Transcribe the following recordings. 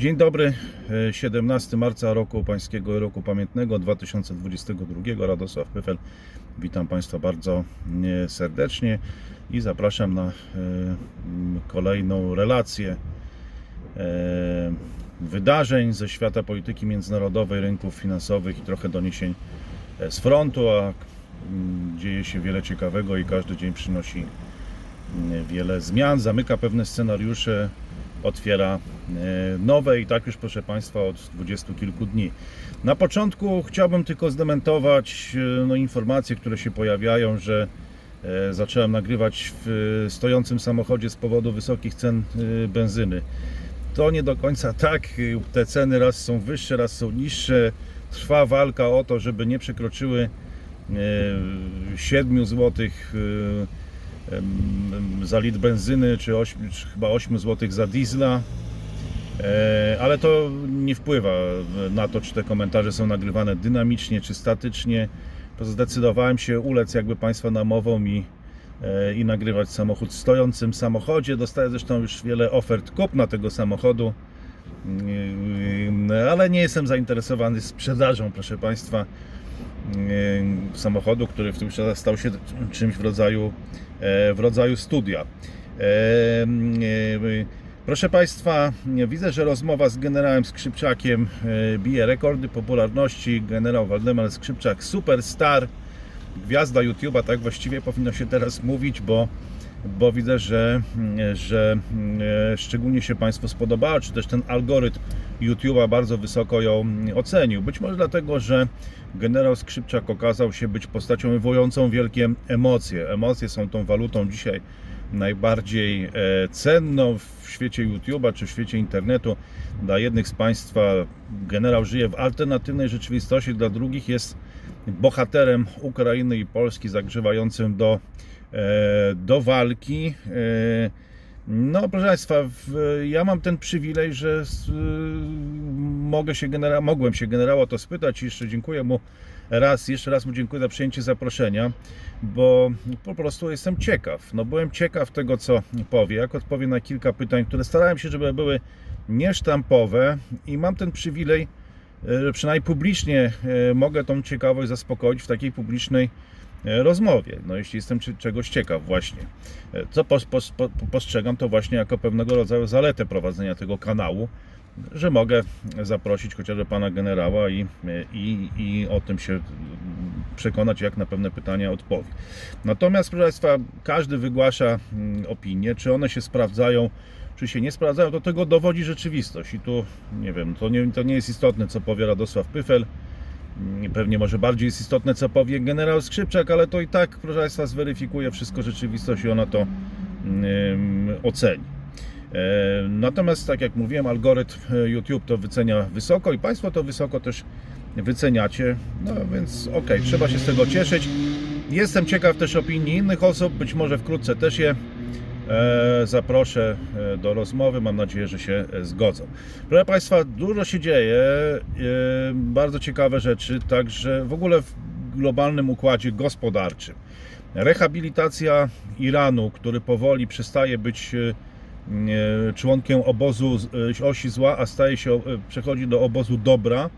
Dzień dobry, e, 17 marca roku pańskiego roku pamiętnego 2022. Radosław Pyfel. Witam Państwa bardzo e, serdecznie i zapraszam na e, kolejną relację e, wydarzeń ze świata polityki międzynarodowej, rynków finansowych i trochę doniesień e, z frontu, a dzieje się wiele ciekawego i każdy dzień przynosi wiele zmian, zamyka pewne scenariusze, otwiera e, nowe i tak już proszę Państwa od dwudziestu kilku dni. Na początku chciałbym tylko zdementować e, no, informacje, które się pojawiają, że e, zacząłem nagrywać w stojącym samochodzie z powodu wysokich cen benzyny. To nie do końca tak. Te ceny raz są wyższe, raz są niższe. Trwa walka o to, żeby nie przekroczyły e, 7 zł za litr benzyny, czy, 8, czy chyba 8 zł za diesla. E, Ale to nie wpływa na to, czy te komentarze są nagrywane dynamicznie, czy statycznie. Zdecydowałem się ulec jakby Państwa namową i, e, i nagrywać samochód w stojącym samochodzie. Dostaję zresztą już wiele ofert kupna tego samochodu, E, ale nie jestem zainteresowany sprzedażą, proszę Państwa, samochodu, który w tym czasie stał się czymś w rodzaju, e, w rodzaju studia. E, e, Proszę Państwa, widzę, że rozmowa z generałem Skrzypczakiem e, bije rekordy popularności. Generał Waldemar Skrzypczak, superstar, gwiazda YouTube'a, tak właściwie powinno się teraz mówić, bo, bo widzę, że, że e, szczególnie się Państwu spodobała, czy też ten algorytm YouTube'a bardzo wysoko ją ocenił. Być może dlatego, że generał Skrzypczak okazał się być postacią wywołującą wielkie emocje. Emocje są tą walutą dzisiaj najbardziej e, cenną w świecie YouTube'a czy w świecie internetu. Dla jednych z Państwa generał żyje w alternatywnej rzeczywistości, dla drugich jest bohaterem Ukrainy i Polski zagrzewającym do, do walki. E, No, proszę Państwa, ja mam ten przywilej, że y, mogę się genera- mogłem się generała to spytać i jeszcze dziękuję mu raz, jeszcze raz mu dziękuję za przyjęcie zaproszenia, bo po prostu jestem ciekaw. No, byłem ciekaw tego, co powie, jak odpowie na kilka pytań, które starałem się, żeby były niesztampowe i mam ten przywilej, e, że przynajmniej publicznie e, mogę tą ciekawość zaspokoić w takiej publicznej e, rozmowie. No jeśli jestem czegoś ciekaw właśnie. E, Co pos, pos, po, postrzegam to właśnie jako pewnego rodzaju zaletę prowadzenia tego kanału, że mogę zaprosić chociażby pana generała i, i, i o tym się przekonać, jak na pewne pytania odpowie. Natomiast, proszę Państwa, każdy wygłasza opinie, czy one się sprawdzają, czy się nie sprawdzają, to tego dowodzi rzeczywistość. I tu, nie wiem, to nie, to nie jest istotne, co powie Radosław Pyfel, Pewnie może bardziej jest istotne, co powie generał Skrzypczak, ale to i tak, proszę Państwa, zweryfikuje wszystko rzeczywistość i ona to oceni. E, Natomiast, tak jak mówiłem, algorytm e, YouTube to wycenia wysoko i Państwo to wysoko też wyceniacie. No więc okej, trzeba się z tego cieszyć. Jestem ciekaw też opinii innych osób, być może wkrótce też je zaproszę e, do rozmowy. Mam nadzieję, że się e, zgodzą. Proszę Państwa, dużo się dzieje, e, bardzo ciekawe rzeczy, także w ogóle w globalnym układzie gospodarczym. Rehabilitacja Iranu, który powoli przestaje być e, e, członkiem obozu e, osi zła, a staje się, e, przechodzi do obozu dobra,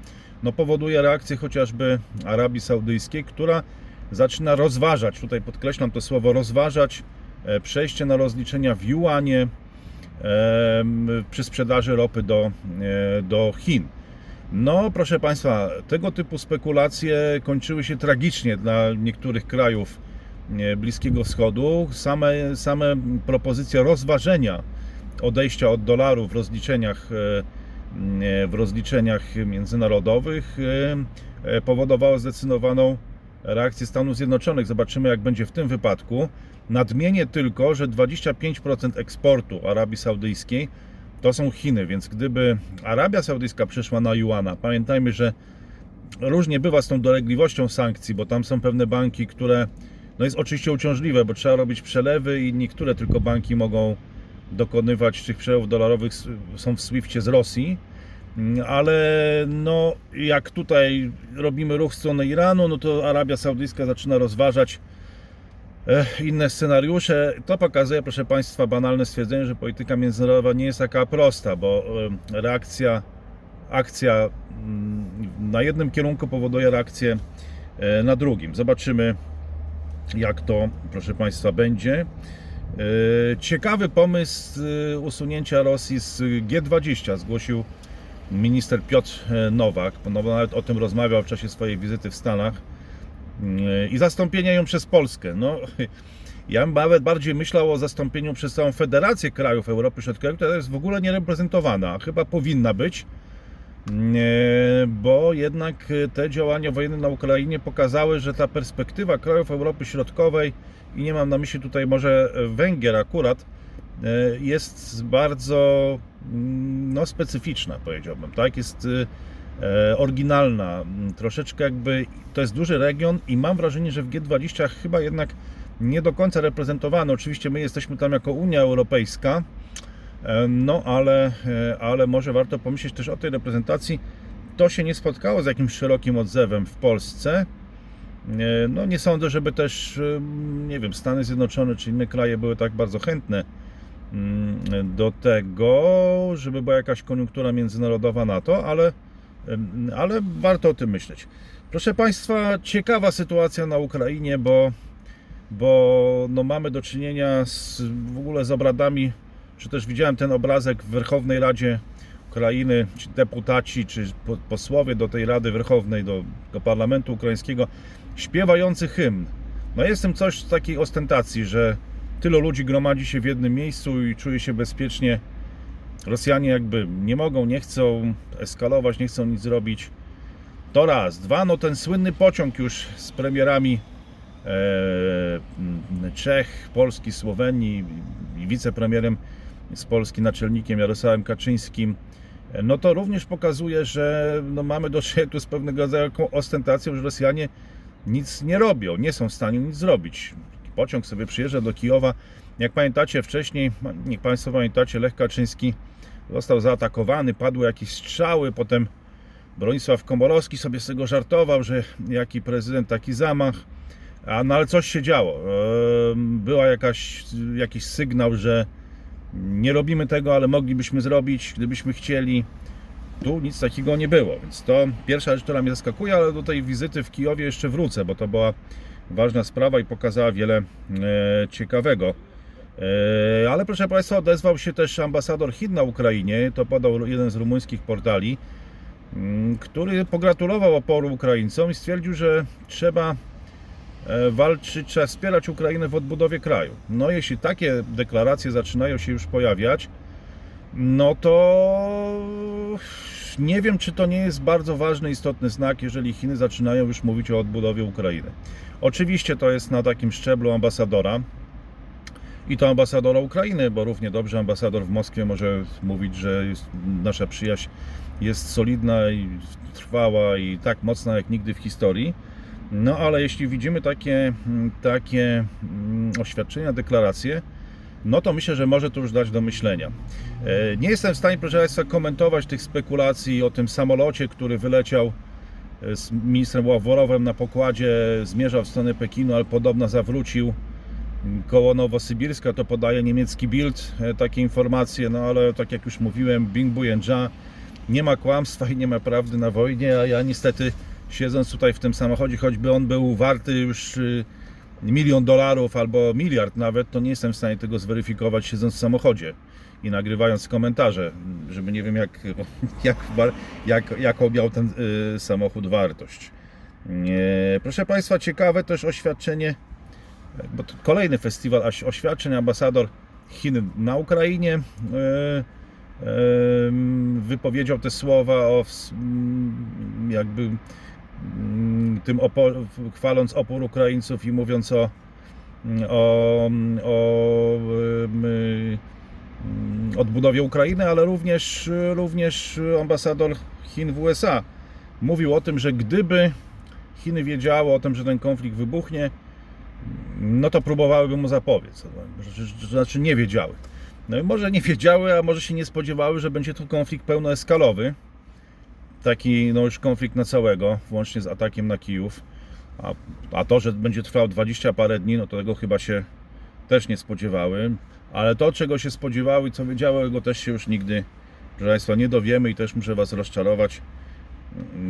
no powoduje reakcję chociażby Arabii Saudyjskiej, która zaczyna rozważać, tutaj podkreślam to słowo rozważać, e, przejście na rozliczenia w juanie em, przy sprzedaży ropy do, e, do Chin. No, proszę Państwa, tego typu spekulacje kończyły się tragicznie dla niektórych krajów e, Bliskiego Wschodu. Same, same propozycje rozważenia odejścia od dolarów w rozliczeniach, e, e, w rozliczeniach międzynarodowych e, e, powodowało zdecydowaną reakcję Stanów Zjednoczonych. Zobaczymy, jak będzie w tym wypadku. Nadmienię tylko, że 25% eksportu Arabii Saudyjskiej to są Chiny, więc gdyby Arabia Saudyjska przeszła na juana, pamiętajmy, że różnie bywa z tą dolegliwością sankcji, bo tam są pewne banki, które no jest oczywiście uciążliwe, bo trzeba robić przelewy i niektóre tylko banki mogą dokonywać tych przelewów dolarowych, są w SWIFTie z Rosji, ale no jak tutaj robimy ruch w stronę Iranu, no to Arabia Saudyjska zaczyna rozważać inne scenariusze. To pokazuje, proszę Państwa, banalne stwierdzenie, że polityka międzynarodowa nie jest taka prosta, bo reakcja, akcja mm, na jednym kierunku powoduje reakcję e, na drugim. Zobaczymy, jak to, proszę Państwa, będzie. E, Ciekawy pomysł e, usunięcia Rosji z G20 zgłosił minister Piotr Nowak. Ponowo nawet o tym rozmawiał w czasie swojej wizyty w Stanach. I zastąpienie ją przez Polskę. No, ja bym nawet bardziej myślał o zastąpieniu przez całą Federację Krajów Europy Środkowej, która jest w ogóle niereprezentowana, a chyba powinna być, bo jednak te działania wojenne na Ukrainie pokazały, że ta perspektywa krajów Europy Środkowej, i nie mam na myśli tutaj może Węgier akurat, e, jest bardzo mm, no, specyficzna, powiedziałbym. Tak? Jest e, oryginalna, m, troszeczkę jakby to jest duży region i mam wrażenie, że w G20 chyba jednak nie do końca reprezentowany. Oczywiście my jesteśmy tam jako Unia Europejska, e, no ale, e, ale może warto pomyśleć też o tej reprezentacji. To się nie spotkało z jakimś szerokim odzewem w Polsce. E, No nie sądzę, żeby też, e, nie wiem, Stany Zjednoczone czy inne kraje były tak bardzo chętne mm, do tego, żeby była jakaś koniunktura międzynarodowa na to, ale, ale warto o tym myśleć. Proszę Państwa, ciekawa sytuacja na Ukrainie, bo, bo no mamy do czynienia z, w ogóle z obradami, czy też widziałem ten obrazek w Werchownej Radzie Ukrainy, ci deputaci, czy po- posłowie do tej Rady Werchownej, do, do Parlamentu Ukraińskiego, śpiewający hymn. No jest w takiej ostentacji, że tylu ludzi gromadzi się w jednym miejscu i czuje się bezpiecznie. Rosjanie jakby nie mogą, nie chcą eskalować, nie chcą nic zrobić. To raz. Dwa, no ten słynny pociąg już z premierami e, Czech, Polski, Słowenii i wicepremierem z Polski, naczelnikiem Jarosławem Kaczyńskim, no to również pokazuje, że no mamy do czynienia z pewnego rodzaju ostentacją, że Rosjanie nic nie robią, nie są w stanie nic zrobić. Pociąg sobie przyjeżdża do Kijowa. Jak pamiętacie wcześniej, niech Państwo pamiętacie, Lech Kaczyński został zaatakowany, padły jakieś strzały, potem Bronisław Komorowski sobie z tego żartował, że jaki prezydent, taki zamach. A, no ale coś się działo. Ehm, Była jakaś, jakiś sygnał, że nie robimy tego, ale moglibyśmy zrobić, gdybyśmy chcieli. Tu nic takiego nie było, więc to pierwsza rzecz, która mnie zaskakuje, ale do tej wizyty w Kijowie jeszcze wrócę, bo to była ważna sprawa i pokazała wiele e, ciekawego. E, ale proszę Państwa, odezwał się też ambasador Chin na Ukrainie, to podał jeden z rumuńskich portali, mm, który pogratulował oporu Ukraińcom i stwierdził, że trzeba e, walczyć, trzeba wspierać Ukrainę w odbudowie kraju. No jeśli takie deklaracje zaczynają się już pojawiać, no to nie wiem, czy to nie jest bardzo ważny, istotny znak, jeżeli Chiny zaczynają już mówić o odbudowie Ukrainy. Oczywiście to jest na takim szczeblu ambasadora i to ambasadora Ukrainy, bo równie dobrze ambasador w Moskwie może mówić, że jest, nasza przyjaźń jest solidna i trwała i tak mocna jak nigdy w historii. No ale jeśli widzimy takie, mm, takie mm, oświadczenia, deklaracje, no to myślę, że może to już dać do myślenia. E, Nie jestem w stanie, proszę Państwa, komentować tych spekulacji o tym samolocie, który wyleciał e, z ministrem Ławorowem na pokładzie, zmierzał w stronę Pekinu, ale podobno zawrócił koło Nowosybirska, to podaje niemiecki Bild e, takie informacje, no ale tak jak już mówiłem, Bing Buyenja, nie ma kłamstwa i nie ma prawdy na wojnie, a ja niestety siedząc tutaj w tym samochodzie, choćby on był warty już y, milion dolarów albo miliard nawet, to nie jestem w stanie tego zweryfikować siedząc w samochodzie i nagrywając komentarze, żeby nie wiem jak, jak, jak, jaką miał ten y, samochód wartość. Nie. Proszę Państwa, ciekawe też oświadczenie, bo to kolejny festiwal oś- oświadczeń, ambasador Chin na Ukrainie y, wypowiedział te słowa o jakby tym opor, chwaląc opór Ukraińców i mówiąc o, o, o odbudowie Ukrainy, ale również, również ambasador Chin w USA mówił o tym, że gdyby Chiny wiedziały o tym, że ten konflikt wybuchnie, no to próbowałyby mu zapobiec. To znaczy nie wiedziały. No i może nie wiedziały, a może się nie spodziewały, że będzie to konflikt pełnoeskalowy taki no już konflikt na całego, włącznie z atakiem na Kijów. A, a to, że będzie trwał 20 parę dni, no to tego chyba się też nie spodziewały. Ale to, czego się spodziewały i co wiedziały, tego też się już nigdy, proszę Państwa, nie dowiemy i też muszę Was rozczarować.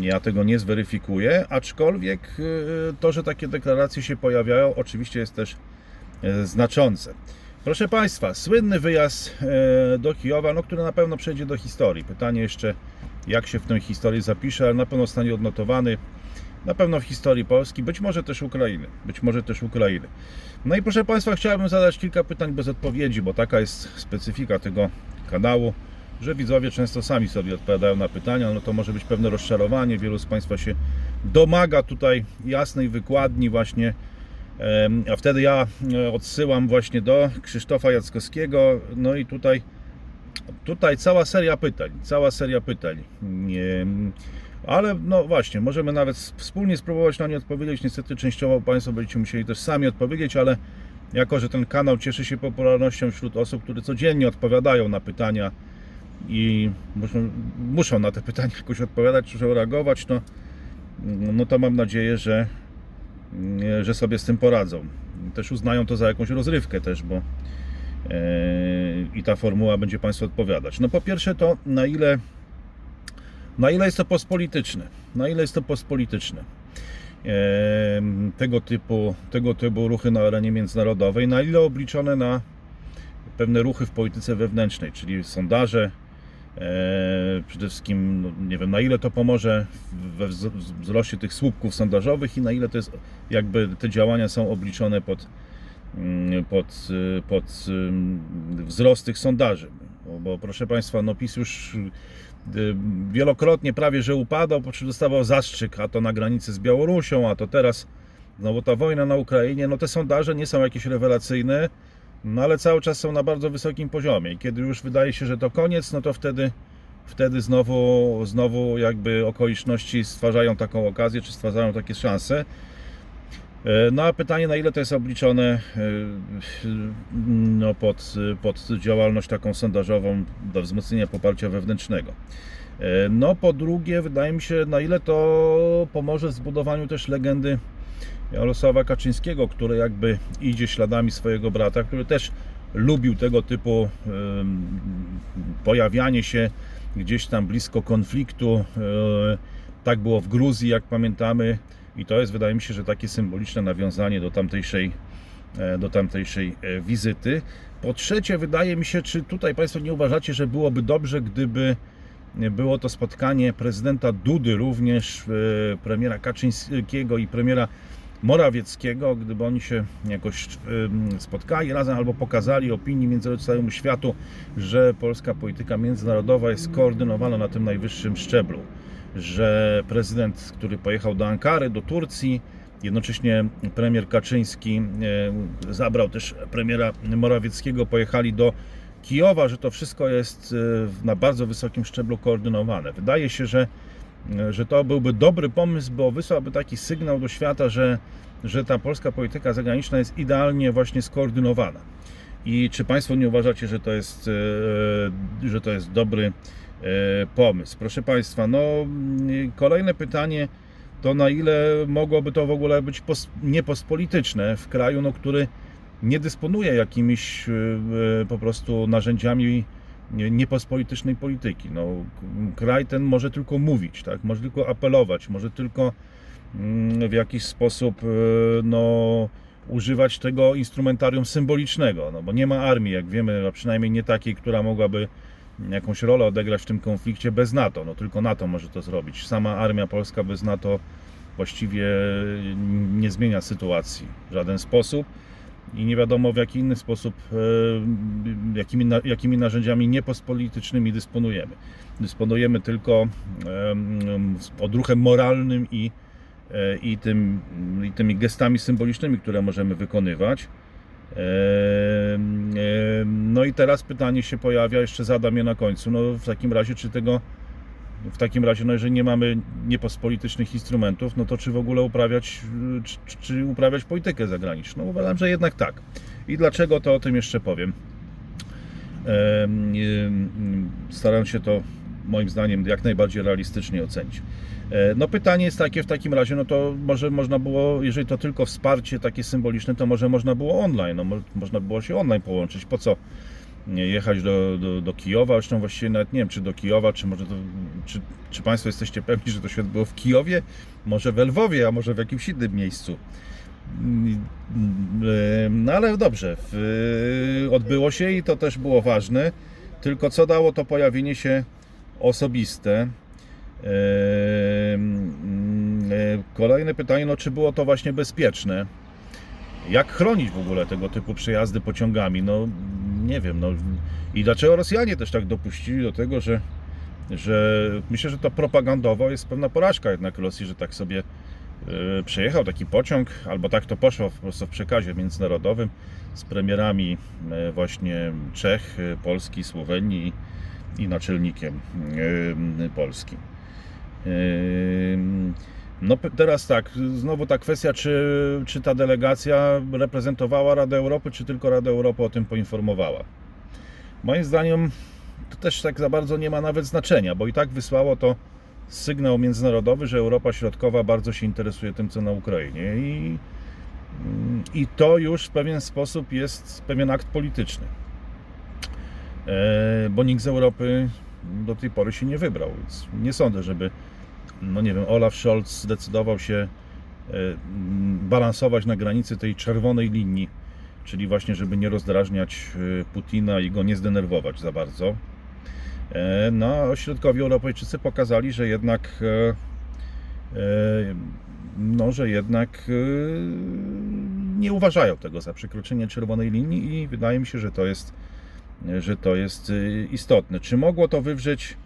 Ja tego nie zweryfikuję, aczkolwiek y, to, że takie deklaracje się pojawiają, oczywiście jest też e, znaczące. Proszę Państwa, słynny wyjazd e, do Kijowa, no, który na pewno przejdzie do historii. Pytanie jeszcze, jak się w tej historii zapisze, ale na pewno zostanie odnotowany. Na pewno w historii Polski, być może też Ukrainy. Być może też Ukrainy. No i proszę Państwa, chciałbym zadać kilka pytań bez odpowiedzi, bo taka jest specyfika tego kanału, że widzowie często sami sobie odpowiadają na pytania. No to może być pewne rozczarowanie. Wielu z Państwa się domaga tutaj jasnej wykładni właśnie A wtedy ja e, odsyłam właśnie do Krzysztofa Jackowskiego. No i tutaj, tutaj cała seria pytań, cała seria pytań. Ale no właśnie, możemy nawet wspólnie spróbować na nie odpowiedzieć. Niestety częściowo Państwo będziecie musieli też sami odpowiedzieć, ale jako, że ten kanał cieszy się popularnością wśród osób, które codziennie odpowiadają na pytania i muszą, muszą na te pytania jakoś odpowiadać, muszą reagować, no, no to mam nadzieję, że, nie, że sobie z tym poradzą. Też uznają to za jakąś rozrywkę też, bo e, i ta formuła będzie Państwu odpowiadać. No po pierwsze to na ile na ile jest to postpolityczne? Na ile jest to postpolityczne? E, tego typu, tego typu ruchy na arenie międzynarodowej, na ile obliczone na pewne ruchy w polityce wewnętrznej, czyli sondaże, przede wszystkim, no, nie wiem, na ile to pomoże we wz- wzroście tych słupków sondażowych i na ile to jest, jakby te działania są obliczone pod, mm, pod, y, pod ym, wzrost tych sondaży. Bo, bo proszę Państwa, no PiS już y, wielokrotnie prawie że upadał, po czym dostawał zastrzyk, a to na granicy z Białorusią, a to teraz znowu ta wojna na Ukrainie. No te sondaże nie są jakieś rewelacyjne, no ale cały czas są na bardzo wysokim poziomie kiedy już wydaje się, że to koniec, no to wtedy, wtedy znowu, znowu jakby okoliczności stwarzają taką okazję, czy stwarzają takie szanse. E, No a pytanie, na ile to jest obliczone e, no, pod, pod działalność taką sondażową do wzmocnienia poparcia wewnętrznego. E, No po drugie, wydaje mi się, na ile to pomoże w zbudowaniu też legendy Jarosława Kaczyńskiego, który jakby idzie śladami swojego brata, który też lubił tego typu pojawianie się gdzieś tam blisko konfliktu. E, Tak było w Gruzji, jak pamiętamy, i to jest, wydaje mi się, że takie symboliczne nawiązanie do tamtejszej, e, do tamtejszej e, wizyty. Po trzecie, wydaje mi się, czy tutaj Państwo nie uważacie, że byłoby dobrze, gdyby było to spotkanie prezydenta Dudy, również premiera Kaczyńskiego i premiera Morawieckiego, gdyby oni się jakoś spotkali razem albo pokazali opinii między całemu światu, że polska polityka międzynarodowa jest koordynowana na tym najwyższym szczeblu, że prezydent, który pojechał do Ankary, do Turcji, jednocześnie premier Kaczyński zabrał też premiera Morawieckiego, pojechali do Kijowa, że to wszystko jest e, na bardzo wysokim szczeblu koordynowane. Wydaje się, że że to byłby dobry pomysł, bo wysłałby taki sygnał do świata, że, że ta polska polityka zagraniczna jest idealnie właśnie skoordynowana. I czy Państwo nie uważacie, że to jest, e, że to jest dobry e, pomysł? Proszę Państwa, no mm, kolejne pytanie to na ile mogłoby to w ogóle być pos, niepospolityczne w kraju, no, który nie dysponuje jakimiś e, po prostu narzędziami niepospolitycznej polityki. No, kraj ten może tylko mówić, tak? może tylko apelować, może tylko mm, w jakiś sposób e, no, używać tego instrumentarium symbolicznego, no, bo nie ma armii, jak wiemy, a przynajmniej nie takiej, która mogłaby jakąś rolę odegrać w tym konflikcie bez NATO. No, tylko NATO może to zrobić. Sama armia polska bez NATO właściwie nie zmienia sytuacji w żaden sposób i nie wiadomo w jaki inny sposób, e, jakimi, jakimi narzędziami niepospolitycznymi dysponujemy. Dysponujemy tylko em, odruchem moralnym i, e, i, tym, i tymi gestami symbolicznymi, które możemy wykonywać. No i teraz pytanie się pojawia, jeszcze zadam je na końcu. No w takim razie, czy tego w takim razie, no jeżeli nie mamy niepospolitycznych instrumentów, no to czy w ogóle uprawiać, y, czy, czy- uprawiać politykę zagraniczną? Uważam, że jednak tak. I dlaczego, to o tym jeszcze powiem. Em, ym, Staram się to moim zdaniem jak najbardziej realistycznie ocenić. E, No pytanie jest takie w takim razie, no to może można było, jeżeli to tylko wsparcie takie symboliczne, to może można było online, no mo- można było się online połączyć, po co jechać do, do, do Kijowa, zresztą właściwie nawet nie wiem, czy do Kijowa, czy może to, czy, czy Państwo jesteście pewni, że to się odbyło w Kijowie, może w Lwowie, a może w jakimś innym miejscu. No ale dobrze, odbyło się i to też było ważne. Tylko co dało to pojawienie się osobiste? Ehm, e, Kolejne pytanie, no czy było to właśnie bezpieczne? Jak chronić w ogóle tego typu przejazdy pociągami? No nie wiem, no i dlaczego Rosjanie też tak dopuścili do tego, że, że myślę, że to propagandowo jest pewna porażka jednak Rosji, że tak sobie e, przejechał taki pociąg, albo tak to poszło po prostu w przekazie międzynarodowym z premierami e, właśnie Czech, e, Polski, Słowenii i naczelnikiem e, Polski. E, No teraz tak, znowu ta kwestia, czy, czy ta delegacja reprezentowała Radę Europy, czy tylko Rada Europy o tym poinformowała. Moim zdaniem to też tak za bardzo nie ma nawet znaczenia, bo i tak wysłało to sygnał międzynarodowy, że Europa Środkowa bardzo się interesuje tym, co na Ukrainie i, i to już w pewien sposób jest pewien akt polityczny. E, Bo nikt z Europy do tej pory się nie wybrał, więc nie sądzę, żeby no nie wiem, Olaf Scholz zdecydował się e, balansować na granicy tej czerwonej linii, czyli właśnie, żeby nie rozdrażniać e, Putina i go nie zdenerwować za bardzo. E, No, środkowi Europejczycy pokazali, że jednak no, że jednak nie uważają tego za przekroczenie czerwonej linii i wydaje mi się, że to jest, że to jest istotne. Czy mogło to wywrzeć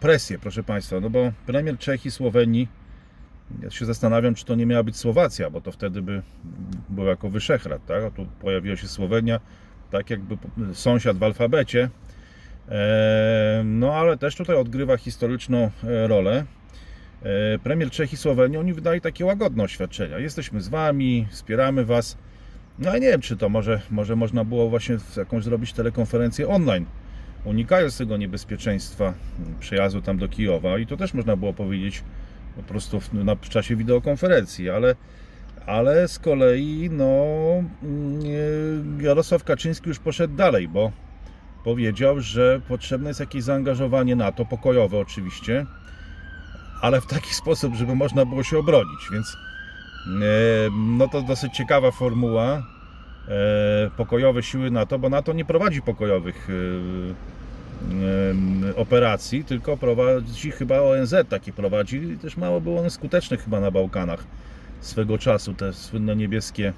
presję, proszę Państwa? No bo premier Czech i Słowenii, ja się zastanawiam, czy to nie miała być Słowacja, bo to wtedy by był jako Wyszehrad, tak? A tu pojawiła się Słowenia, tak jakby sąsiad w alfabecie. E, No ale też tutaj odgrywa historyczną e, rolę. E, Premier Czech i Słowenii, oni wydali takie łagodne oświadczenia. Jesteśmy z Wami, wspieramy Was. No ja nie wiem, czy to może, może można było właśnie jakąś zrobić telekonferencję online, unikając tego niebezpieczeństwa przejazdu tam do Kijowa. I to też można było powiedzieć po prostu w, na, w czasie wideokonferencji, ale, ale z kolei no, mm, Jarosław Kaczyński już poszedł dalej, bo powiedział, że potrzebne jest jakieś zaangażowanie NATO, pokojowe oczywiście, ale w taki sposób, żeby można było się obronić, więc e, no to dosyć ciekawa formuła. E, Pokojowe siły NATO, bo NATO nie prowadzi pokojowych e, e, operacji, tylko prowadzi chyba ONZ takie prowadzi i też mało było one skuteczne chyba na Bałkanach swego czasu, te słynne niebieskie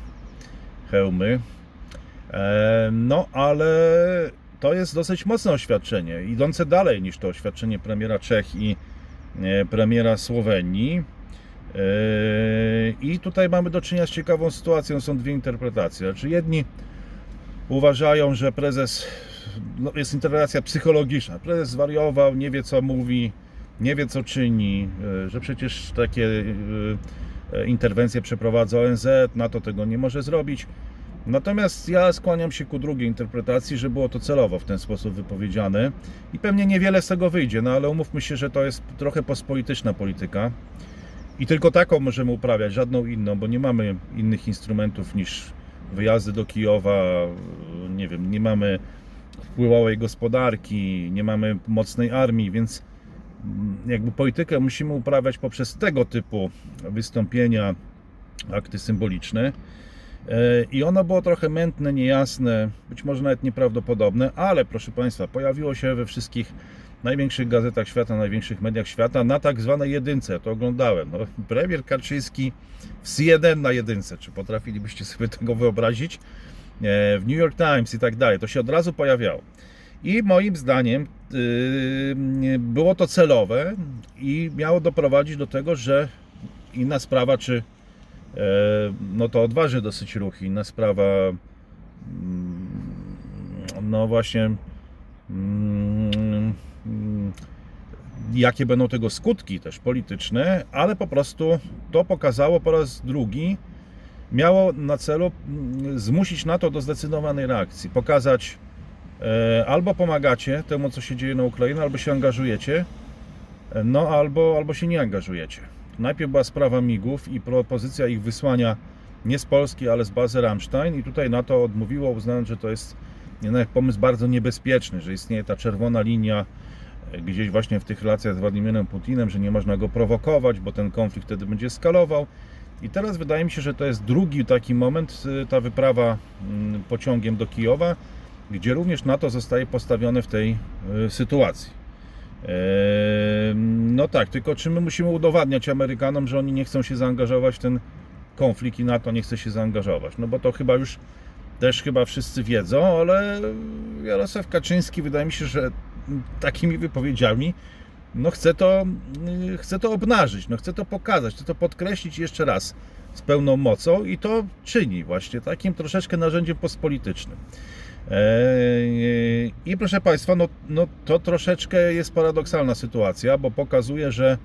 hełmy. No ale to jest dosyć mocne oświadczenie, idące dalej niż to oświadczenie premiera Czech i premiera Słowenii. E, I tutaj mamy do czynienia z ciekawą sytuacją, są dwie interpretacje. Znaczy jedni uważają, że prezes, no jest interpretacja psychologiczna, prezes zwariował, nie wie co mówi, nie wie co czyni, e, że przecież takie e, e, interwencje przeprowadza ONZ, NATO tego nie może zrobić. Natomiast ja skłaniam się ku drugiej interpretacji, że było to celowo w ten sposób wypowiedziane i pewnie niewiele z tego wyjdzie, no ale umówmy się, że to jest trochę pospolityczna polityka i tylko taką możemy uprawiać, żadną inną, bo nie mamy innych instrumentów niż wyjazdy do Kijowa, nie wiem, nie mamy wpływowej gospodarki, nie mamy mocnej armii, więc jakby politykę musimy uprawiać poprzez tego typu wystąpienia, akty symboliczne. E, I ono było trochę mętne, niejasne, być może nawet nieprawdopodobne, ale proszę Państwa, pojawiło się we wszystkich największych gazetach świata, największych mediach świata na tak zwanej jedynce. To oglądałem. No, premier Kaczyński w CNN na jedynce. Czy potrafilibyście sobie tego wyobrazić? E, W New York Times i tak dalej. To się od razu pojawiało. I moim zdaniem yy, było to celowe i miało doprowadzić do tego, że inna sprawa, czy E, no to odważny dosyć ruch. Inna sprawa, mm, no właśnie, mm, jakie będą tego skutki też polityczne, ale po prostu to pokazało po raz drugi, miało na celu mm, zmusić NATO do zdecydowanej reakcji, pokazać E, Albo pomagacie temu, co się dzieje na Ukrainie, albo się angażujecie, e, no albo, albo się nie angażujecie. Najpierw była sprawa migów i propozycja ich wysłania nie z Polski, ale z bazy Ramstein i tutaj NATO odmówiło, uznając, że to jest jednak pomysł bardzo niebezpieczny, że istnieje ta czerwona linia gdzieś właśnie w tych relacjach z Władimirem Putinem, że nie można go prowokować, bo ten konflikt wtedy będzie skalował. I teraz wydaje mi się, że to jest drugi taki moment, y, ta wyprawa mm, pociągiem do Kijowa, gdzie również NATO zostaje postawione w tej y, sytuacji. No tak, tylko czy my musimy udowadniać Amerykanom, że oni nie chcą się zaangażować w ten konflikt i NATO nie chce się zaangażować? No bo to chyba już też chyba wszyscy wiedzą, ale Jarosław Kaczyński wydaje mi się, że takimi wypowiedziami no chce to, y, chce to obnażyć, no chce to pokazać, chce to podkreślić jeszcze raz z pełną mocą i to czyni właśnie takim troszeczkę narzędziem postpolitycznym. Eee, I proszę Państwa, no, no to troszeczkę jest paradoksalna sytuacja, bo pokazuje, że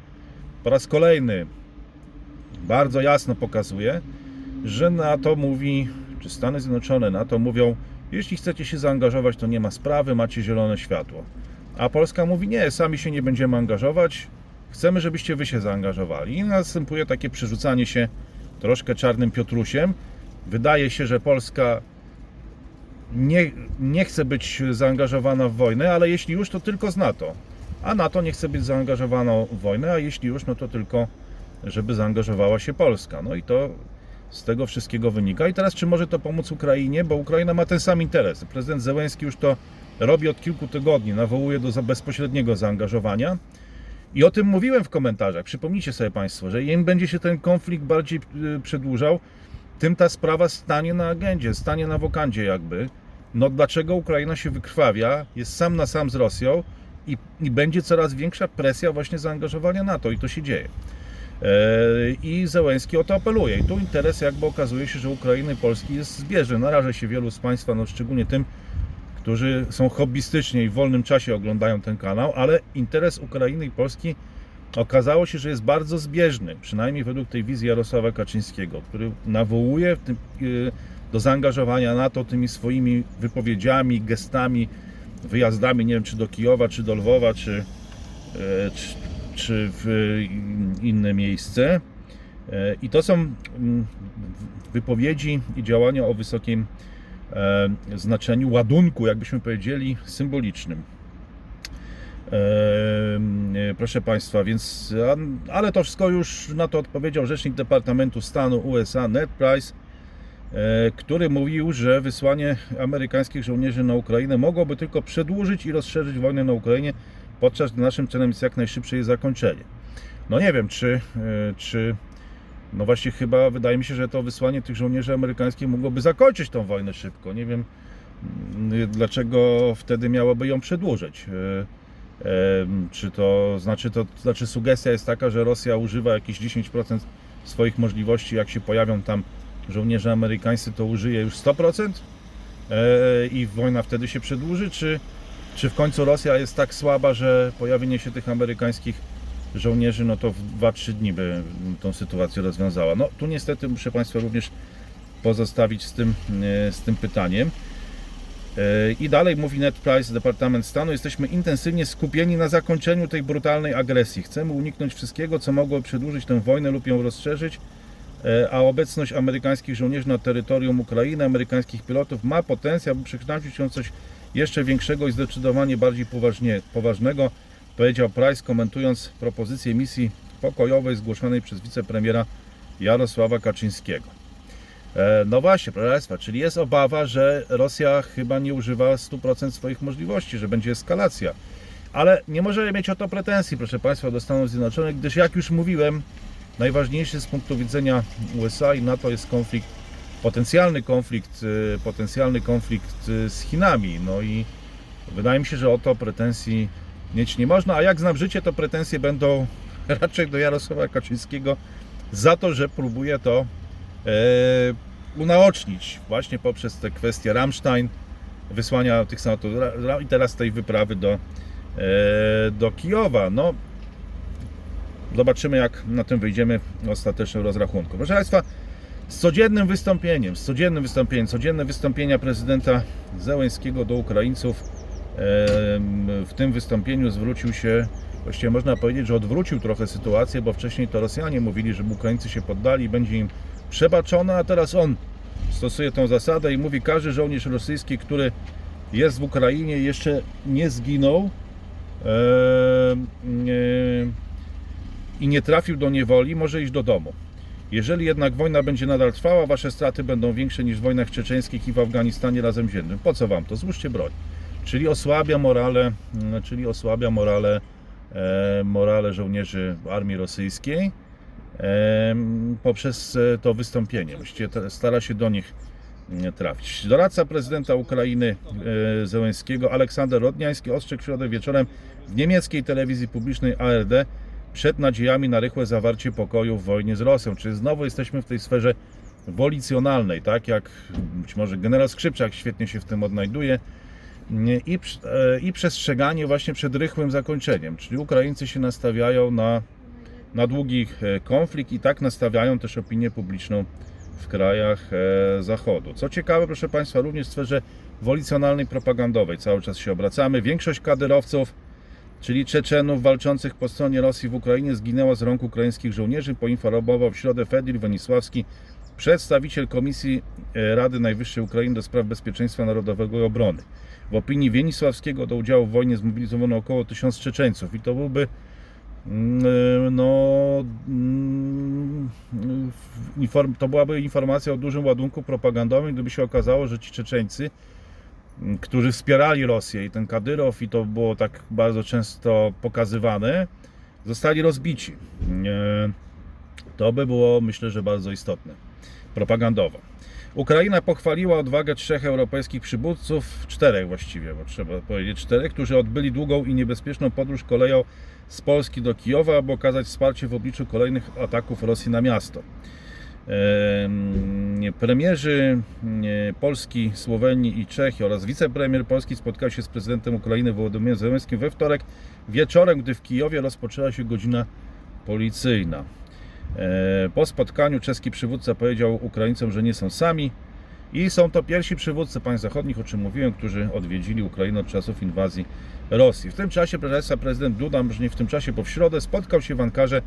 po raz kolejny bardzo jasno pokazuje, że NATO mówi, czy Stany Zjednoczone NATO mówią, jeśli chcecie się zaangażować, to nie ma sprawy, macie zielone światło. A Polska mówi, nie, sami się nie będziemy angażować, chcemy, żebyście wy się zaangażowali. I następuje takie przerzucanie się troszkę czarnym Piotrusiem. Wydaje się, że Polska nie, nie chce być zaangażowana w wojnę, ale jeśli już, to tylko z NATO. A NATO nie chce być zaangażowana w wojnę, a jeśli już, no to tylko, żeby zaangażowała się Polska. No i to z tego wszystkiego wynika. I teraz, czy może to pomóc Ukrainie? Bo Ukraina ma ten sam interes. Prezydent Zełenski już to robi od kilku tygodni, nawołuje do bezpośredniego zaangażowania. I o tym mówiłem w komentarzach. Przypomnijcie sobie Państwo, że im będzie się ten konflikt bardziej y, przedłużał, tym ta sprawa stanie na agendzie, stanie na wokandzie jakby. No dlaczego Ukraina się wykrwawia, jest sam na sam z Rosją i, i będzie coraz większa presja właśnie zaangażowania NATO i to się dzieje. E, I Zełenski o to apeluje. I tu interes jakby okazuje się, że Ukrainy i Polski jest zbieżny. Naraża się wielu z Państwa, no szczególnie tym, którzy są hobbystycznie i w wolnym czasie oglądają ten kanał, ale interes Ukrainy i Polski okazało się, że jest bardzo zbieżny, przynajmniej według tej wizji Jarosława Kaczyńskiego, który nawołuje y, do zaangażowania NATO tymi swoimi wypowiedziami, gestami, wyjazdami, nie wiem czy do Kijowa, czy do Lwowa, czy, e, czy, czy w y, inne miejsce. I to są mm, wypowiedzi i działania o wysokim znaczeniu, ładunku, jakbyśmy powiedzieli, symbolicznym. E, e, Proszę Państwa, więc, ale to wszystko już na to odpowiedział rzecznik Departamentu Stanu USA Ned Price, e, który mówił, że wysłanie amerykańskich żołnierzy na Ukrainę mogłoby tylko przedłużyć i rozszerzyć wojnę na Ukrainie, podczas gdy naszym celem jest jak najszybsze jej zakończenie. No nie wiem, czy, e, czy no właśnie chyba wydaje mi się, że to wysłanie tych żołnierzy amerykańskich mogłoby zakończyć tą wojnę szybko. Nie wiem mm, dlaczego wtedy miałoby ją przedłużyć. E, Czy to znaczy, to znaczy sugestia jest taka, że Rosja używa jakieś 10% swoich możliwości, jak się pojawią tam żołnierze amerykańscy, to użyje już 100% e, i wojna wtedy się przedłuży, czy, czy w końcu Rosja jest tak słaba, że pojawienie się tych amerykańskich żołnierzy, no to w 2-3 dni by tą sytuację rozwiązała. No tu niestety muszę Państwa również pozostawić z tym, e, z tym pytaniem. E, I dalej mówi Ned Price, Departament Stanu, jesteśmy intensywnie skupieni na zakończeniu tej brutalnej agresji. Chcemy uniknąć wszystkiego, co mogłoby przedłużyć tę wojnę lub ją rozszerzyć, e, a obecność amerykańskich żołnierzy na terytorium Ukrainy, amerykańskich pilotów ma potencjał, by przekształcić się w coś jeszcze większego i zdecydowanie bardziej poważnie, poważnego, powiedział Price, komentując propozycję misji pokojowej zgłoszonej przez wicepremiera Jarosława Kaczyńskiego. E, No właśnie, proszę Państwa, czyli jest obawa, że Rosja chyba nie używa 100% swoich możliwości, że będzie eskalacja. Ale nie możemy mieć o to pretensji, proszę Państwa, do Stanów Zjednoczonych, gdyż jak już mówiłem, najważniejszy z punktu widzenia USA i NATO jest konflikt, potencjalny konflikt, y, potencjalny konflikt y, z Chinami. No i wydaje mi się, że o to pretensji mieć nie można, a jak znam życie, to pretensje będą raczej do Jarosława Kaczyńskiego za to, że próbuje to e, unaocznić właśnie poprzez te kwestie Rammstein, wysłania tych ra- i teraz tej wyprawy do, e, do Kijowa. No, zobaczymy jak na tym wyjdziemy w ostatecznym rozrachunku. Proszę Państwa, z codziennym wystąpieniem, z codziennym wystąpieniem, codzienne wystąpienia prezydenta Zełenskiego do Ukraińców. W tym wystąpieniu zwrócił się, właściwie można powiedzieć, że odwrócił trochę sytuację, bo wcześniej to Rosjanie mówili, żeby Ukraińcy się poddali i będzie im przebaczone, a teraz on stosuje tą zasadę i mówi, każdy żołnierz rosyjski, który jest w Ukrainie, jeszcze nie zginął i nie trafił do niewoli, może iść do domu. Jeżeli jednak wojna będzie nadal trwała, wasze straty będą większe niż w wojnach czeczeńskich i w Afganistanie razem wziętym. Po co wam to? Złóżcie broń. Czyli osłabia morale, mm, czyli osłabia morale, e, morale żołnierzy armii rosyjskiej e, poprzez e, to wystąpienie. Właściwie stara się do nich mm, trafić. Doradca prezydenta Ukrainy Zełenskiego Aleksander Rodniański ostrzegł w środę wieczorem w niemieckiej telewizji publicznej ARD przed nadziejami na rychłe zawarcie pokoju w wojnie z Rosją. Czyli znowu jesteśmy w tej sferze wolicjonalnej, tak jak być może generał Skrzypczak świetnie się w tym odnajduje i, e, i przestrzeganie właśnie przed rychłym zakończeniem, czyli Ukraińcy się nastawiają na, na długi e, konflikt i tak nastawiają też opinię publiczną w krajach e, Zachodu. Co ciekawe, proszę Państwa, również w sferze wolicjonalnej, propagandowej cały czas się obracamy. Większość kadyrowców, czyli Czeczenów walczących po stronie Rosji w Ukrainie zginęła z rąk ukraińskich żołnierzy, poinformował w środę Fedil Wenisławski, przedstawiciel Komisji e, Rady Najwyższej Ukrainy do spraw bezpieczeństwa narodowego i obrony. W opinii Wienisławskiego do udziału w wojnie zmobilizowano około 1000 Czeczeńców i to byłby mm, e, no, mm, to byłaby informacja o dużym ładunku propagandowym, gdyby się okazało, że ci Czeczeńcy, m, którzy wspierali Rosję i ten Kadyrow i to było tak bardzo często pokazywane, zostali rozbici. E, To by było, myślę, że bardzo istotne propagandowo. Ukraina pochwaliła odwagę trzech europejskich przywódców, czterech właściwie, bo trzeba powiedzieć czterech, którzy odbyli długą i niebezpieczną podróż koleją z Polski do Kijowa, aby okazać wsparcie w obliczu kolejnych ataków Rosji na miasto. Em, Premierzy em, Polski, Słowenii i Czech oraz wicepremier Polski spotkał się z prezydentem Ukrainy Wołodymyrem Zełenskim we wtorek wieczorem, gdy w Kijowie rozpoczęła się godzina policyjna. E, Po spotkaniu czeski przywódca powiedział Ukraińcom, że nie są sami i są to pierwsi przywódcy państw zachodnich, o czym mówiłem, którzy odwiedzili Ukrainę od czasów inwazji Rosji. W tym czasie Państwa, prezydent Duda, może nie w tym czasie, bo w środę spotkał się w Ankarze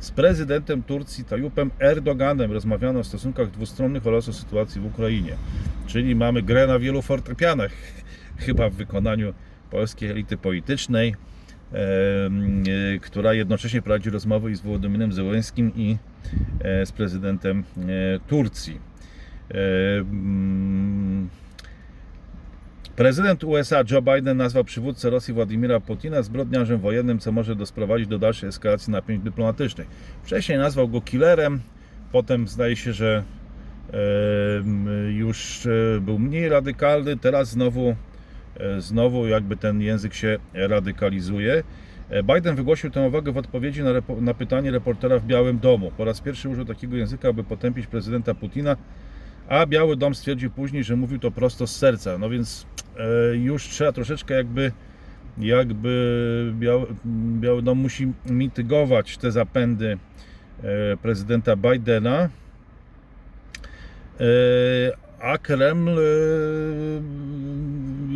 z prezydentem Turcji Tajupem Erdoganem. Rozmawiano o stosunkach dwustronnych oraz o sytuacji w Ukrainie. Czyli mamy grę na wielu fortepianach, chyba w wykonaniu polskiej elity politycznej która jednocześnie prowadzi rozmowy i z Wołodymyrem Zełenskim i e, z prezydentem e, Turcji. E, mm, Prezydent USA Joe Biden nazwał przywódcę Rosji Władimira Putina zbrodniarzem wojennym, co może doprowadzić do dalszej eskalacji napięć dyplomatycznych. Wcześniej nazwał go killerem, potem zdaje się, że już e, był mniej radykalny, teraz znowu E, znowu jakby ten język się radykalizuje. E, Biden wygłosił tę uwagę w odpowiedzi na, na pytanie reportera w Białym Domu. Po raz pierwszy użył takiego języka, aby potępić prezydenta Putina, a Biały Dom stwierdził później, że mówił to prosto z serca. No więc e, już trzeba troszeczkę jakby jakby Biały, Biały Dom musi mitygować te zapędy e, prezydenta Bidena. E, A Kreml e,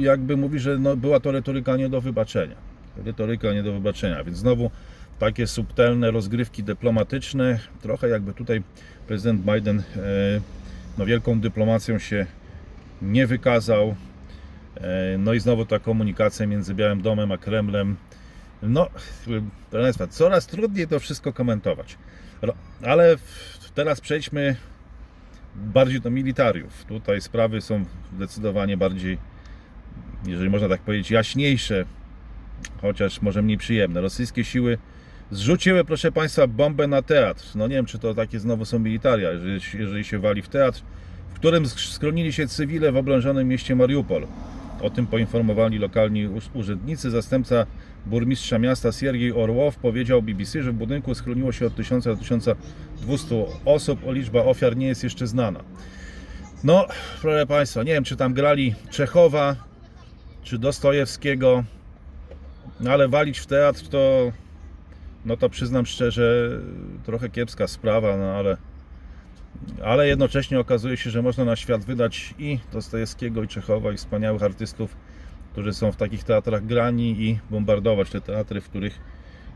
jakby mówi, że no, była to retoryka nie do wybaczenia. Retoryka nie do wybaczenia, więc znowu takie subtelne rozgrywki dyplomatyczne. Trochę jakby tutaj prezydent Biden e, no, wielką dyplomacją się nie wykazał. E, No i znowu ta komunikacja między Białym Domem a Kremlem. No, proszę Państwa, coraz trudniej to wszystko komentować. Ale teraz przejdźmy bardziej do militariów. Tutaj sprawy są zdecydowanie bardziej, jeżeli można tak powiedzieć, jaśniejsze, chociaż może mniej przyjemne. Rosyjskie siły zrzuciły, proszę Państwa, bombę na teatr. No nie wiem, czy to takie znowu są militaria, jeżeli, jeżeli się wali w teatr, w którym sk- skronili się cywile w oblężonym mieście Mariupol. O tym poinformowali lokalni urzędnicy. Zastępca burmistrza miasta Siergiej Orłow powiedział BBC, że w budynku schroniło się od 1000 do 1200 osób, liczba ofiar nie jest jeszcze znana. No, proszę Państwa, nie wiem, czy tam grali Czechowa, czy Dostojewskiego, no ale walić w teatr to, no to przyznam szczerze, trochę kiepska sprawa, no ale ale jednocześnie okazuje się, że można na świat wydać i Dostojewskiego, i Czechowa, i wspaniałych artystów, którzy są w takich teatrach grani i bombardować te teatry, w których,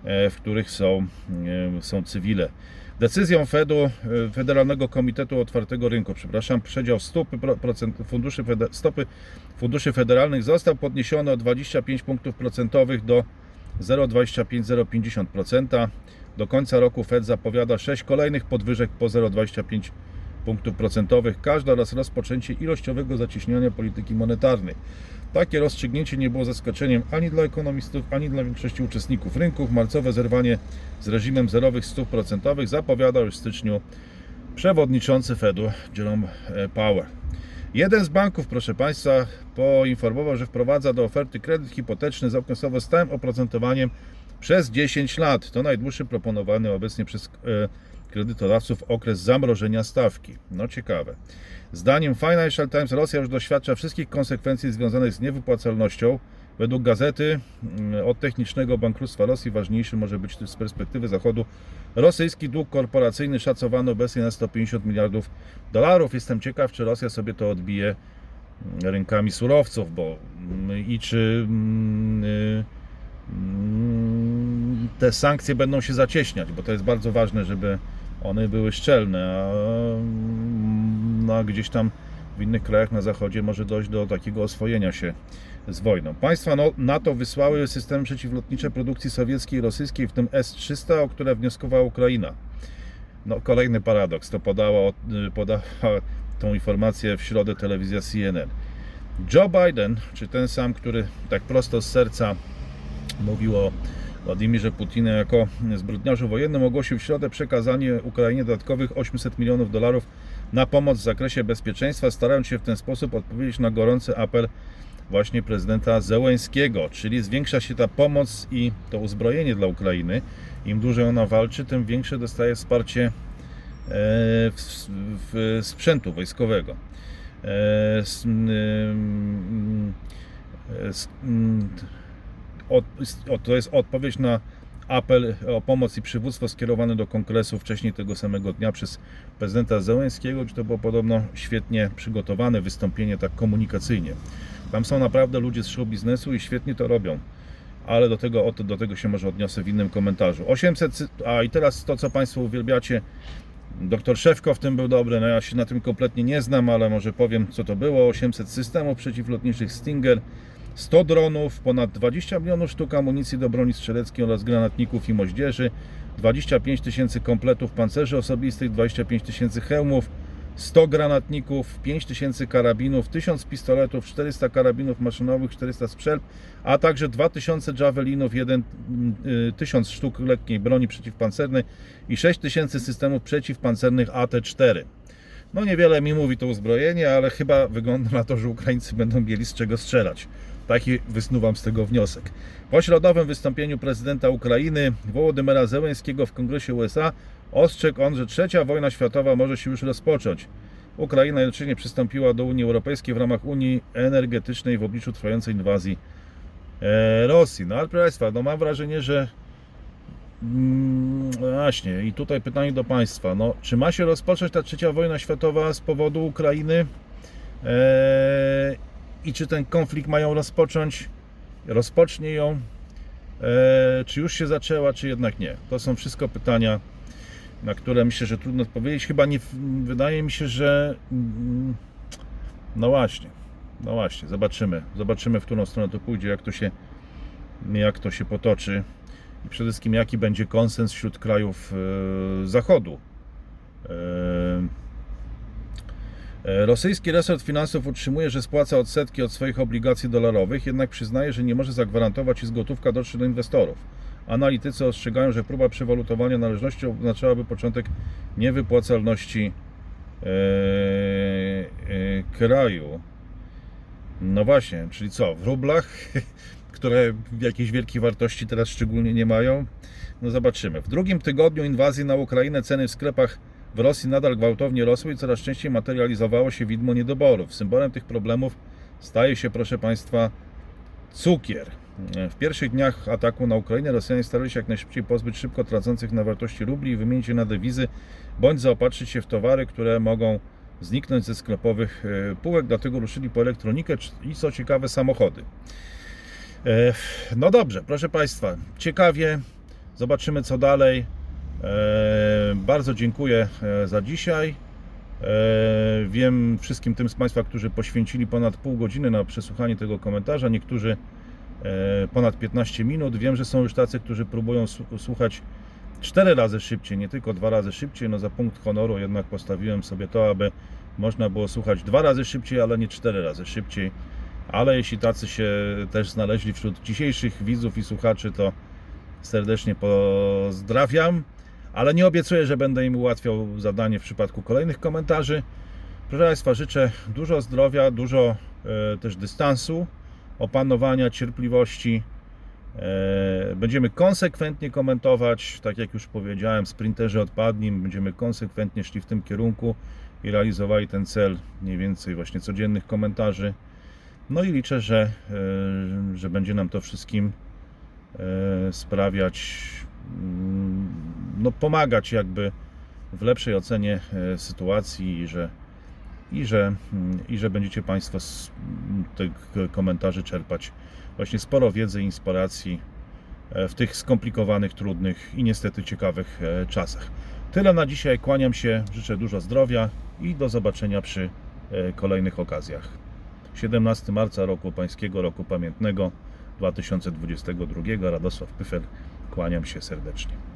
w których są, e, są cywile. Decyzją Fedu, e, Federalnego Komitetu Otwartego Rynku, przepraszam, przedział stopy, pro- procent, funduszy, stopy funduszy federalnych został podniesiony o 25 punktów procentowych do 0,25-0,50%. Do końca roku Fed zapowiada 6 kolejnych podwyżek po 0,25 punktów procentowych, każda oraz rozpoczęcie ilościowego zacieśniania polityki monetarnej. Takie rozstrzygnięcie nie było zaskoczeniem ani dla ekonomistów, ani dla większości uczestników rynków. Marcowe zerwanie z reżimem zerowych stóp procentowych zapowiadał już w styczniu przewodniczący Fedu Jerome e, Powell. Jeden z banków, proszę Państwa, poinformował, że wprowadza do oferty kredyt hipoteczny z okresowo stałym oprocentowaniem przez 10 lat. To najdłuższy proponowany obecnie przez e, kredytodawców okres zamrożenia stawki. No ciekawe. Zdaniem Financial Times Rosja już doświadcza wszystkich konsekwencji związanych z niewypłacalnością. Według gazety mm, od technicznego bankructwa Rosji ważniejszy może być z perspektywy Zachodu rosyjski dług korporacyjny szacowany obecnie na 150 miliardów dolarów. Jestem ciekaw, czy Rosja sobie to odbije mm, rękami surowców, bo mm, i czy y, te sankcje będą się zacieśniać, bo to jest bardzo ważne, żeby one były szczelne, a mm, no, a gdzieś tam w innych krajach na zachodzie może dojść do takiego oswojenia się z wojną. Państwa no, NATO wysłały systemy przeciwlotnicze produkcji sowieckiej i rosyjskiej, w tym S-300, o które wnioskowała Ukraina. No, kolejny paradoks, to podała, y, podała tą informację w środę telewizja CNN. Joe Biden, czy ten sam, który tak prosto z serca mówił o Władimirze Putinie jako zbrodniarzu wojennym, ogłosił w środę przekazanie Ukrainie dodatkowych 800 milionów dolarów na pomoc w zakresie bezpieczeństwa, starając się w ten sposób odpowiedzieć na gorący apel właśnie prezydenta Zełęńskiego, czyli zwiększa się ta pomoc i to uzbrojenie dla Ukrainy. Im dłużej ona walczy, tym większe dostaje wsparcie e, w, w sprzętu wojskowego. Ym, e, od, to jest odpowiedź na apel o pomoc i przywództwo skierowany do kongresu wcześniej tego samego dnia przez prezydenta Zełenskiego, gdzie to było podobno świetnie przygotowane wystąpienie tak komunikacyjnie. Tam są naprawdę ludzie z show biznesu i świetnie to robią. Ale do tego, do tego się może odniosę w innym komentarzu. 800, sy- a i teraz to, co Państwo uwielbiacie, Doktor Szewko w tym był dobry, no ja się na tym kompletnie nie znam, ale może powiem co to było. 800 systemów przeciwlotniczych Stinger, 100 dronów, ponad 20 milionów sztuk amunicji do broni strzeleckiej oraz granatników i moździerzy, 25 tysięcy kompletów pancerzy osobistych, 25 tysięcy hełmów, 100 granatników, 5 tysięcy karabinów, 1000 pistoletów, 400 karabinów maszynowych, 400 strzelb, a także 2000 javelinów, 1, 1000 sztuk lekkiej broni przeciwpancernej i 6000 systemów przeciwpancernych AT-4. No niewiele mi mówi to uzbrojenie, ale chyba wygląda na to, że Ukraińcy będą mieli z czego strzelać. Taki wysnuwam z tego wniosek. Po środowym wystąpieniu prezydenta Ukrainy Wołodymyra Zełenskiego w Kongresie USA ostrzegł on, że trzecia wojna światowa może się już rozpocząć. Ukraina jednocześnie przystąpiła do Unii Europejskiej w ramach Unii Energetycznej w obliczu trwającej inwazji e, Rosji. No ale proszę Państwa, no mam wrażenie, że Właśnie, i tutaj pytanie do Państwa. No, czy ma się rozpocząć ta trzecia wojna światowa z powodu Ukrainy? Eee, I czy ten konflikt mają rozpocząć? Rozpocznie ją? Eee, czy już się zaczęła, czy jednak nie? To są wszystko pytania, na które myślę, że trudno odpowiedzieć. Chyba nie, wydaje mi się, że. mm, No właśnie, no właśnie, zobaczymy. Zobaczymy, w którą stronę to pójdzie, jak to się, jak to się potoczy i przede wszystkim jaki będzie konsens wśród krajów e, Zachodu. E, e, Rosyjski resort finansów utrzymuje, że spłaca odsetki od swoich obligacji dolarowych, jednak przyznaje, że nie może zagwarantować, iż gotówka dotrze do inwestorów. Analitycy ostrzegają, że próba przewalutowania należności oznaczałaby początek niewypłacalności e, e, kraju. No właśnie, czyli co, w rublach, które jakiejś wielkiej wartości teraz szczególnie nie mają? No zobaczymy. W drugim tygodniu inwazji na Ukrainę ceny w sklepach w Rosji nadal gwałtownie rosły i coraz częściej materializowało się widmo niedoborów. Symbolem tych problemów staje się, proszę Państwa, cukier. W pierwszych dniach ataku na Ukrainę Rosjanie starali się jak najszybciej pozbyć szybko tracących na wartości rubli i wymienić je na dewizy, bądź zaopatrzyć się w towary, które mogą zniknąć ze sklepowych e, półek, dlatego ruszyli po elektronikę i co ciekawe samochody. E, No dobrze, proszę Państwa, ciekawie, zobaczymy co dalej. E, Bardzo dziękuję e, za dzisiaj. Wiem wszystkim tym z Państwa, którzy poświęcili ponad pół godziny na przesłuchanie tego komentarza, niektórzy ponad 15 minut. Wiem, że są już tacy, którzy próbują słu- słuchać cztery razy szybciej, nie tylko dwa razy szybciej. No za punkt honoru jednak postawiłem sobie to, aby można było słuchać dwa razy szybciej, ale nie cztery razy szybciej. Ale jeśli tacy się też znaleźli wśród dzisiejszych widzów i słuchaczy, to serdecznie pozdrawiam. Ale nie obiecuję, że będę im ułatwiał zadanie w przypadku kolejnych komentarzy. Proszę Państwa, życzę dużo zdrowia, dużo e, też dystansu, opanowania, cierpliwości. E, Będziemy konsekwentnie komentować, tak jak już powiedziałem, sprinterzy odpadni, będziemy konsekwentnie szli w tym kierunku i realizowali ten cel mniej więcej właśnie codziennych komentarzy. No i liczę, że, e, że będzie nam to wszystkim e, sprawiać, mm, no pomagać jakby w lepszej ocenie e, sytuacji i że, i że, mm, i że będziecie Państwo z mm, tych komentarzy czerpać właśnie sporo wiedzy inspiracji w tych skomplikowanych, trudnych i niestety ciekawych czasach. Tyle na dzisiaj. Kłaniam się, życzę dużo zdrowia i do zobaczenia przy kolejnych okazjach. 17 marca roku Pańskiego Roku Pamiętnego 2022. Radosław Pyfel. Kłaniam się serdecznie.